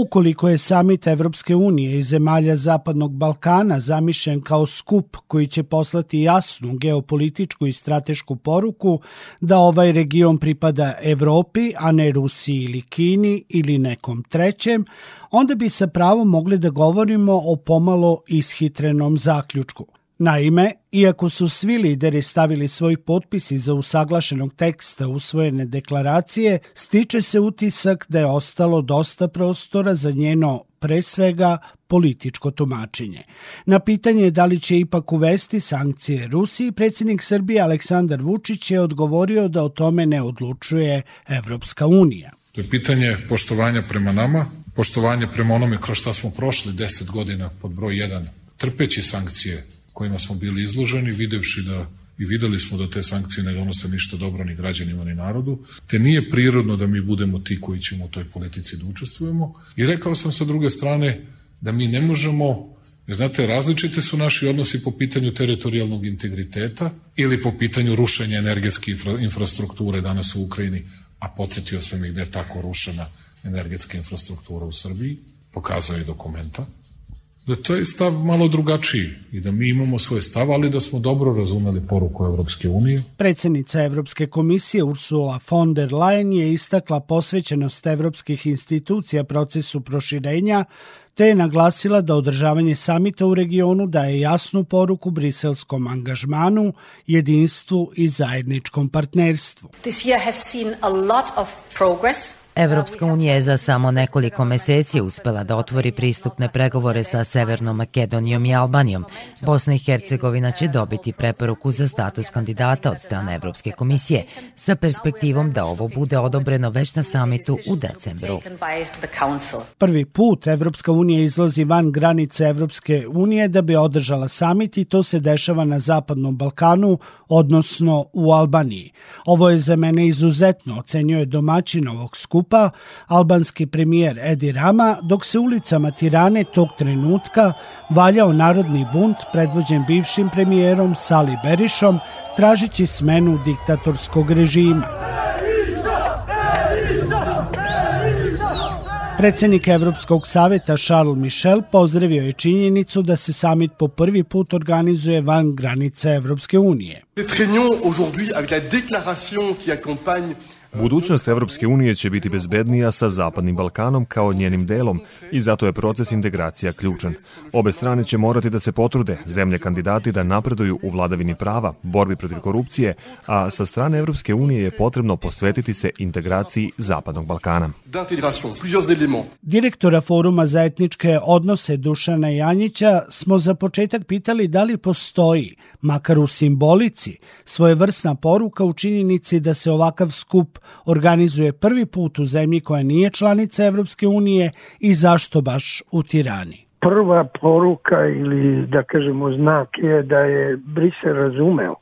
Ukoliko je samit Evropske unije i zemalja Zapadnog Balkana zamišljen kao skup koji će poslati jasnu geopolitičku i stratešku poruku da ovaj region pripada Evropi, a ne Rusiji ili Kini ili nekom trećem, onda bi sa pravom mogli da govorimo o pomalo ishitrenom zaključku – Naime, iako su svi lideri stavili svoj potpis iza usaglašenog teksta usvojene deklaracije, stiče se utisak da je ostalo dosta prostora za njeno, pre svega, političko tumačenje. Na pitanje da li će ipak uvesti sankcije Rusiji, predsjednik Srbije Aleksandar Vučić je odgovorio da o tome ne odlučuje Evropska unija. To je pitanje poštovanja prema nama, poštovanja prema onome kroz šta smo prošli 10 godina pod broj 1, trpeći sankcije kojima smo bili izloženi, videvši da i videli smo da te sankcije ne donose ništa dobro ni građanima ni narodu, te nije prirodno da mi budemo ti koji ćemo u toj politici da učestvujemo. I rekao sam sa druge strane da mi ne možemo Jer znate, različite su naši odnosi po pitanju teritorijalnog integriteta ili po pitanju rušenja energetske infra, infrastrukture danas u Ukrajini, a podsjetio sam ih da je tako rušena energetska infrastruktura u Srbiji, pokazao je dokumenta da to je stav malo drugačiji i da mi imamo svoj stav, ali da smo dobro razumeli poruku Evropske unije. Predsednica Evropske komisije Ursula von der Leyen je istakla posvećenost evropskih institucija procesu proširenja, te je naglasila da održavanje samita u regionu daje jasnu poruku briselskom angažmanu, jedinstvu i zajedničkom partnerstvu. This year has seen a lot of progress Evropska unija je za samo nekoliko meseci uspela da otvori pristupne pregovore sa Severnom Makedonijom i Albanijom. Bosna i Hercegovina će dobiti preporuku za status kandidata od strane Evropske komisije sa perspektivom da ovo bude odobreno već na samitu u decembru. Prvi put Evropska unija izlazi van granice Evropske unije da bi održala samit i to se dešava na Zapadnom Balkanu, odnosno u Albaniji. Ovo je za mene izuzetno, ocenjuje domaćin ovog skupa skupa albanski premijer Edi Rama, dok se ulicama Tirane tog trenutka valjao narodni bunt predvođen bivšim premijerom Sali Berišom, tražići smenu diktatorskog režima. Predsednik Evropskog saveta Charles Michel pozdravio je činjenicu da se samit po prvi put organizuje van granice Evropske unije. Cette réunion aujourd'hui avec la déclaration qui accompagne Budućnost Evropske unije će biti bezbednija sa Zapadnim Balkanom kao njenim delom i zato je proces integracija ključan. Obe strane će morati da se potrude, zemlje kandidati da napreduju u vladavini prava, borbi protiv korupcije, a sa strane Evropske unije je potrebno posvetiti se integraciji Zapadnog Balkana. Direktora Foruma za etničke odnose Dušana Janjića smo za početak pitali da li postoji, makar u simbolici, svojevrsna poruka u činjenici da se ovakav skup organizuje prvi put u zemlji koja nije članica Evropske unije i zašto baš u Tirani? Prva poruka ili da kažemo znak je da je Brisel razumeo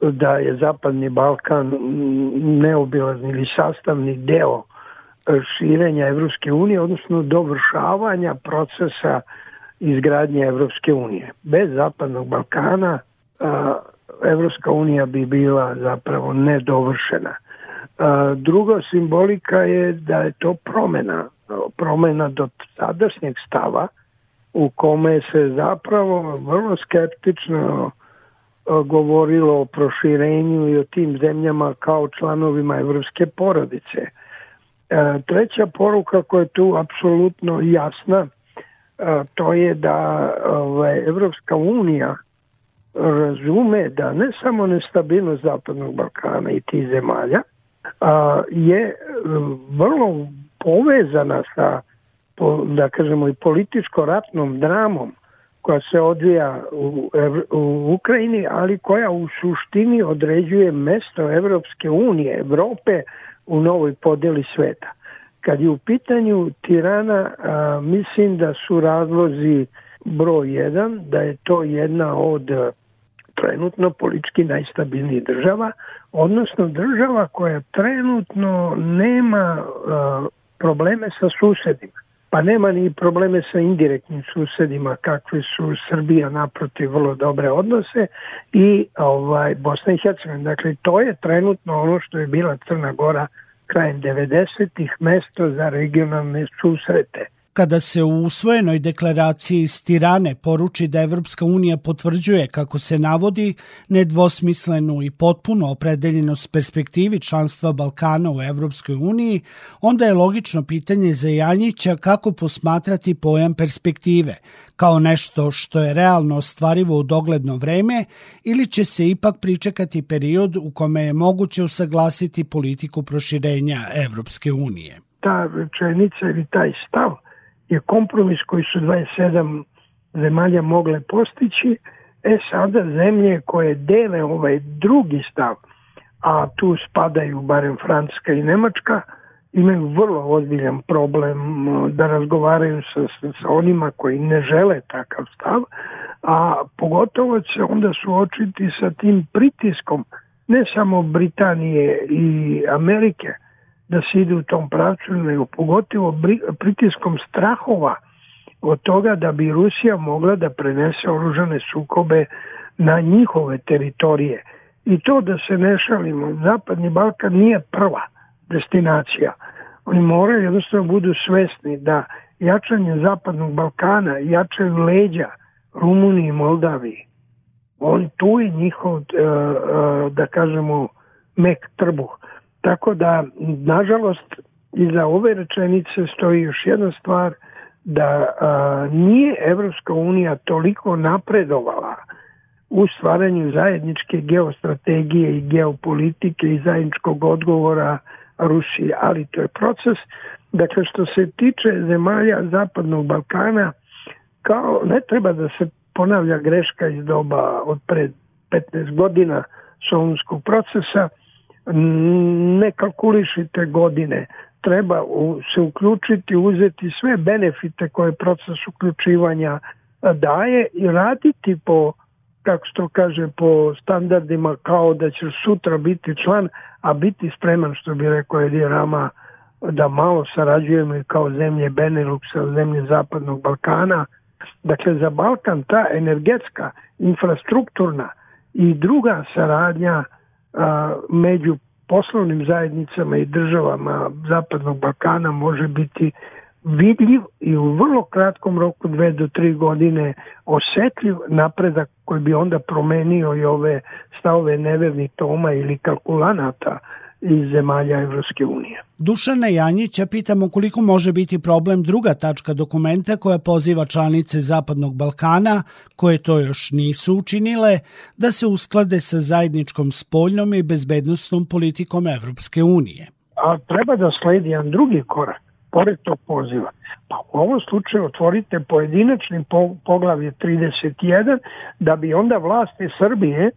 da je Zapadni Balkan neobilazni ili sastavni deo širenja Evropske unije, odnosno dovršavanja procesa izgradnje Evropske unije. Bez Zapadnog Balkana Evropska unija bi bila zapravo nedovršena. Druga simbolika je da je to promena, promena do sadašnjeg stava u kome se zapravo vrlo skeptično govorilo o proširenju i o tim zemljama kao članovima evropske porodice. Treća poruka koja je tu apsolutno jasna, to je da ovaj, Evropska unija razume da ne samo nestabilnost Zapadnog Balkana i tih zemalja, je vrlo povezana sa da kažemo i političko-ratnom dramom koja se odvija u Ukrajini, ali koja u suštini određuje mesto Evropske unije, Evrope u novoj podeli sveta. Kad je u pitanju Tirana, a, mislim da su razlozi broj jedan, da je to jedna od trenutno politički najstabilnijih država, odnosno država koja trenutno nema uh, probleme sa susedima. Pa nema ni probleme sa indirektnim susedima kakvi su Srbija naprotiv vrlo dobre odnose i ovaj Bosna i Hercegovina. Dakle, to je trenutno ono što je bila Crna Gora krajem 90-ih mesto za regionalne susrete. Kada se u usvojenoj deklaraciji iz Tirane poruči da Evropska unija potvrđuje, kako se navodi, nedvosmislenu i potpuno opredeljenost perspektivi članstva Balkana u Evropskoj uniji, onda je logično pitanje za Janjića kako posmatrati pojam perspektive, kao nešto što je realno ostvarivo u dogledno vreme ili će se ipak pričekati period u kome je moguće usaglasiti politiku proširenja Evropske unije. Ta rečenica ili taj stav je kompromis koji su 27 zemalja mogle postići, e sada zemlje koje dele ovaj drugi stav, a tu spadaju barem Francuska i Nemačka, imaju vrlo ozbiljan problem da razgovaraju sa, sa onima koji ne žele takav stav, a pogotovo će onda suočiti sa tim pritiskom ne samo Britanije i Amerike da se ide u tom pravcu, nego pogotovo pritiskom strahova od toga da bi Rusija mogla da prenese oružane sukobe na njihove teritorije. I to da se ne šalimo, Zapadni Balkan nije prva destinacija. Oni moraju jednostavno budu svesni da jačanje Zapadnog Balkana jačaju leđa Rumuniji i Moldaviji. On tu je njihov, e, e, da kažemo, mek trbuh. Tako da, nažalost, iza ove rečenice stoji još jedna stvar, da a, nije Evropska unija toliko napredovala u stvaranju zajedničke geostrategije i geopolitike i zajedničkog odgovora Rusije, ali to je proces. Dakle, što se tiče zemalja Zapadnog Balkana, kao ne treba da se ponavlja greška iz doba od pred 15 godina solunskog procesa, ne kalkulišite godine, treba se uključiti, uzeti sve benefite koje proces uključivanja daje i raditi po kako to kaže, po standardima kao da će sutra biti član, a biti spreman, što bi rekao Edi Rama, da malo sarađujemo i kao zemlje Beneluxa, zemlje Zapadnog Balkana. Dakle, za Balkan ta energetska, infrastrukturna i druga saradnja među poslovnim zajednicama i državama Zapadnog Balkana može biti vidljiv i u vrlo kratkom roku, dve do tri godine, osetljiv napredak koji bi onda promenio i ove stavove nevernih toma ili kalkulanata iz zemalja Evropske unije. Dušana Janjića pitamo koliko može biti problem druga tačka dokumenta koja poziva članice Zapadnog Balkana, koje to još nisu učinile, da se usklade sa zajedničkom spoljnom i bezbednostnom politikom Evropske unije. A treba da sledi jedan drugi korak pored tog poziva. Pa u ovom slučaju otvorite pojedinačni poglavlje 31 da bi onda vlasti Srbije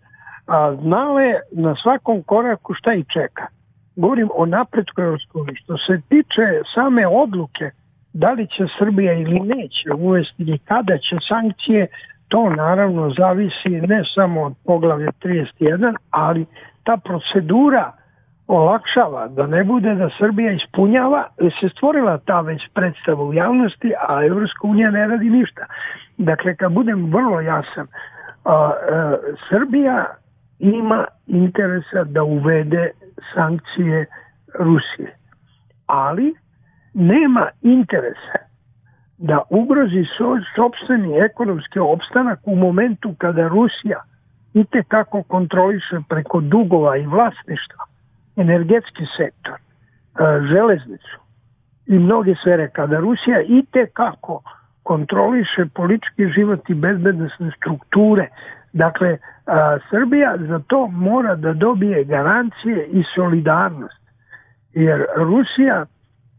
a, znale na svakom koraku šta i čeka. Govorim o napretku Evropskoj Što se tiče same odluke da li će Srbija ili neće uvesti ili kada će sankcije, to naravno zavisi ne samo od poglavlja 31, ali ta procedura olakšava, da ne bude da Srbija ispunjava, se stvorila ta već predstava u javnosti, a Evropska unija ne radi ništa. Dakle, kad budem vrlo jasan, a, a, Srbija ima interesa da uvede sankcije Rusije, ali nema interesa da ugrozi svoj sobstveni ekonomski opstanak u momentu kada Rusija i kako kontroliše preko dugova i vlasništva energetski sektor, e, železnicu i mnoge sfere, kada Rusija i te kako kontroliše politički život i bezbednostne strukture, dakle, a, Srbija za to mora da dobije garancije i solidarnost, jer Rusija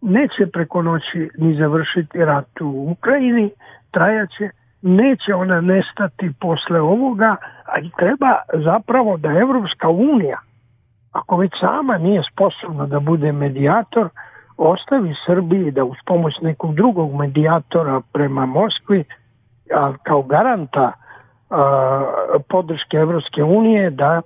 neće preko noći ni završiti rat u Ukrajini, trajaće, neće ona nestati posle ovoga, a i treba zapravo da Evropska unija ako već sama nije sposobna da bude medijator, ostavi Srbiji da uz pomoć nekog drugog medijatora prema Moskvi, a, kao garanta a, podrške Evropske unije da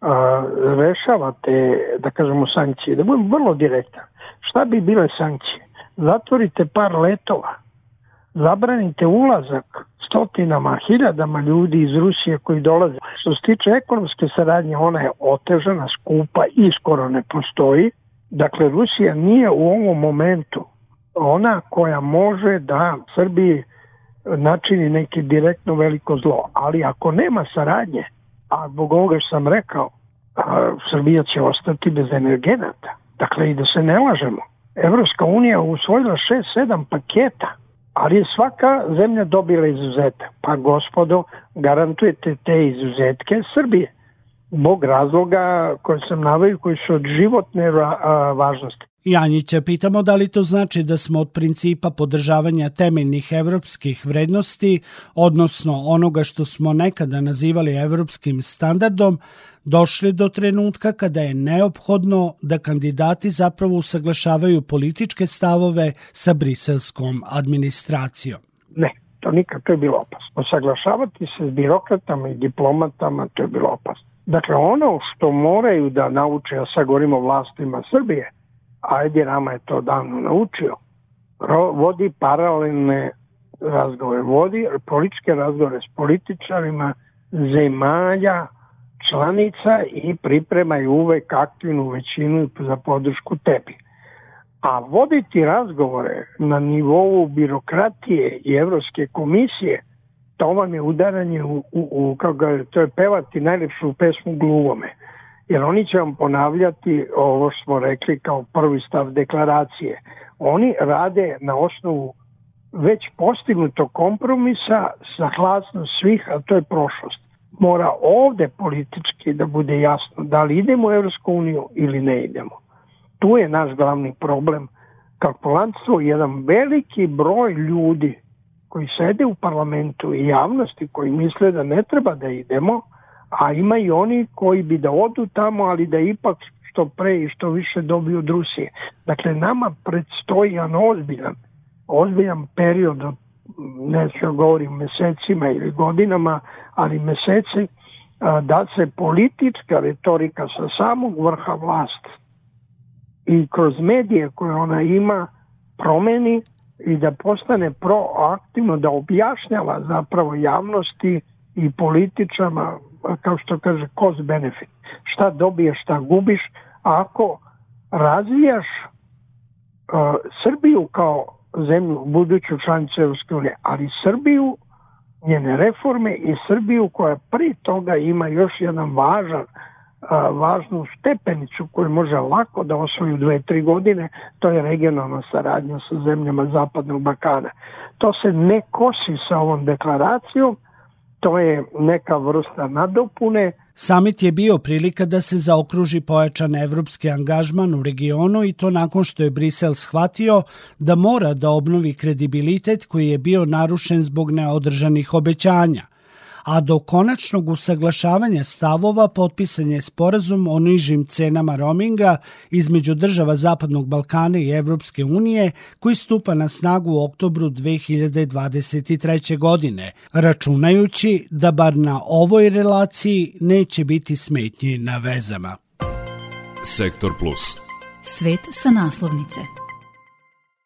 a, rešava te, da kažemo, sankcije. Da budem vrlo direktan. Šta bi bile sankcije? Zatvorite par letova, zabranite ulazak stotinama, hiljadama ljudi iz Rusije koji dolaze. Što se tiče ekonomske saradnje, ona je otežana, skupa i skoro ne postoji. Dakle, Rusija nije u ovom momentu ona koja može da Srbiji načini neki direktno veliko zlo. Ali ako nema saradnje, a zbog ovoga što sam rekao, Srbija će ostati bez energenata. Dakle, i da se ne lažemo. Evropska unija usvojila 6-7 paketa, ali je svaka zemlja dobila izuzete. Pa gospodo, garantujete te izuzetke Srbije zbog razloga koje sam navaju koji su od životne važnosti. Janjića pitamo da li to znači da smo od principa podržavanja temeljnih evropskih vrednosti, odnosno onoga što smo nekada nazivali evropskim standardom, došli do trenutka kada je neophodno da kandidati zapravo usaglašavaju političke stavove sa briselskom administracijom. Ne, to nikad to je bilo opasno. Usaglašavati se s birokratama i diplomatama, to je bilo opasno. Dakle, ono što moraju da nauče, ja sad govorim o vlastima Srbije, ajde Rama je to davno naučio, vodi paralelne razgovore, vodi političke razgovore s političarima zemalja članica i pripremaju uvek aktivnu većinu za podršku tebi. A voditi razgovore na nivou birokratije i Evropske komisije, to vam je udaranje u, u, u kako ga, to je pevati najlepšu pesmu gluvome jer oni će vam ponavljati ovo što smo rekli kao prvi stav deklaracije. Oni rade na osnovu već postignutog kompromisa sa hlasnost svih, a to je prošlost. Mora ovde politički da bude jasno da li idemo u Evropsku uniju ili ne idemo. Tu je naš glavni problem. Kalkulantstvo jedan veliki broj ljudi koji sede u parlamentu i javnosti koji misle da ne treba da idemo, a ima i oni koji bi da odu tamo, ali da ipak što pre i što više dobiju od Rusije. Dakle, nama predstoji jedan ozbiljan, ozbiljan period, ne ću govorim mesecima ili godinama, ali meseci, da se politička retorika sa samog vrha vlasti i kroz medije koje ona ima promeni i da postane proaktivno, da objašnjava zapravo javnosti i političama kao što kaže cost benefit. Šta dobiješ, šta gubiš, ako razvijaš uh, Srbiju kao zemlju, buduću članicu Evropske unije, ali Srbiju, njene reforme i Srbiju koja pri toga ima još jedan važan a, važnu stepenicu koju može lako da osvoji dve, tri godine, to je regionalna saradnja sa zemljama Zapadnog Balkana. To se ne kosi sa ovom deklaracijom, to je neka vrsta nadopune. Samit je bio prilika da se zaokruži pojačan evropski angažman u regionu i to nakon što je Brisel shvatio da mora da obnovi kredibilitet koji je bio narušen zbog neodržanih obećanja – a do konačnog usaglašavanja stavova potpisan je sporazum o nižim cenama roaminga između država Zapadnog Balkana i Evropske unije koji stupa na snagu u oktobru 2023. godine, računajući da bar na ovoj relaciji neće biti smetnji na vezama. Sektor Plus. Svet sa naslovnice.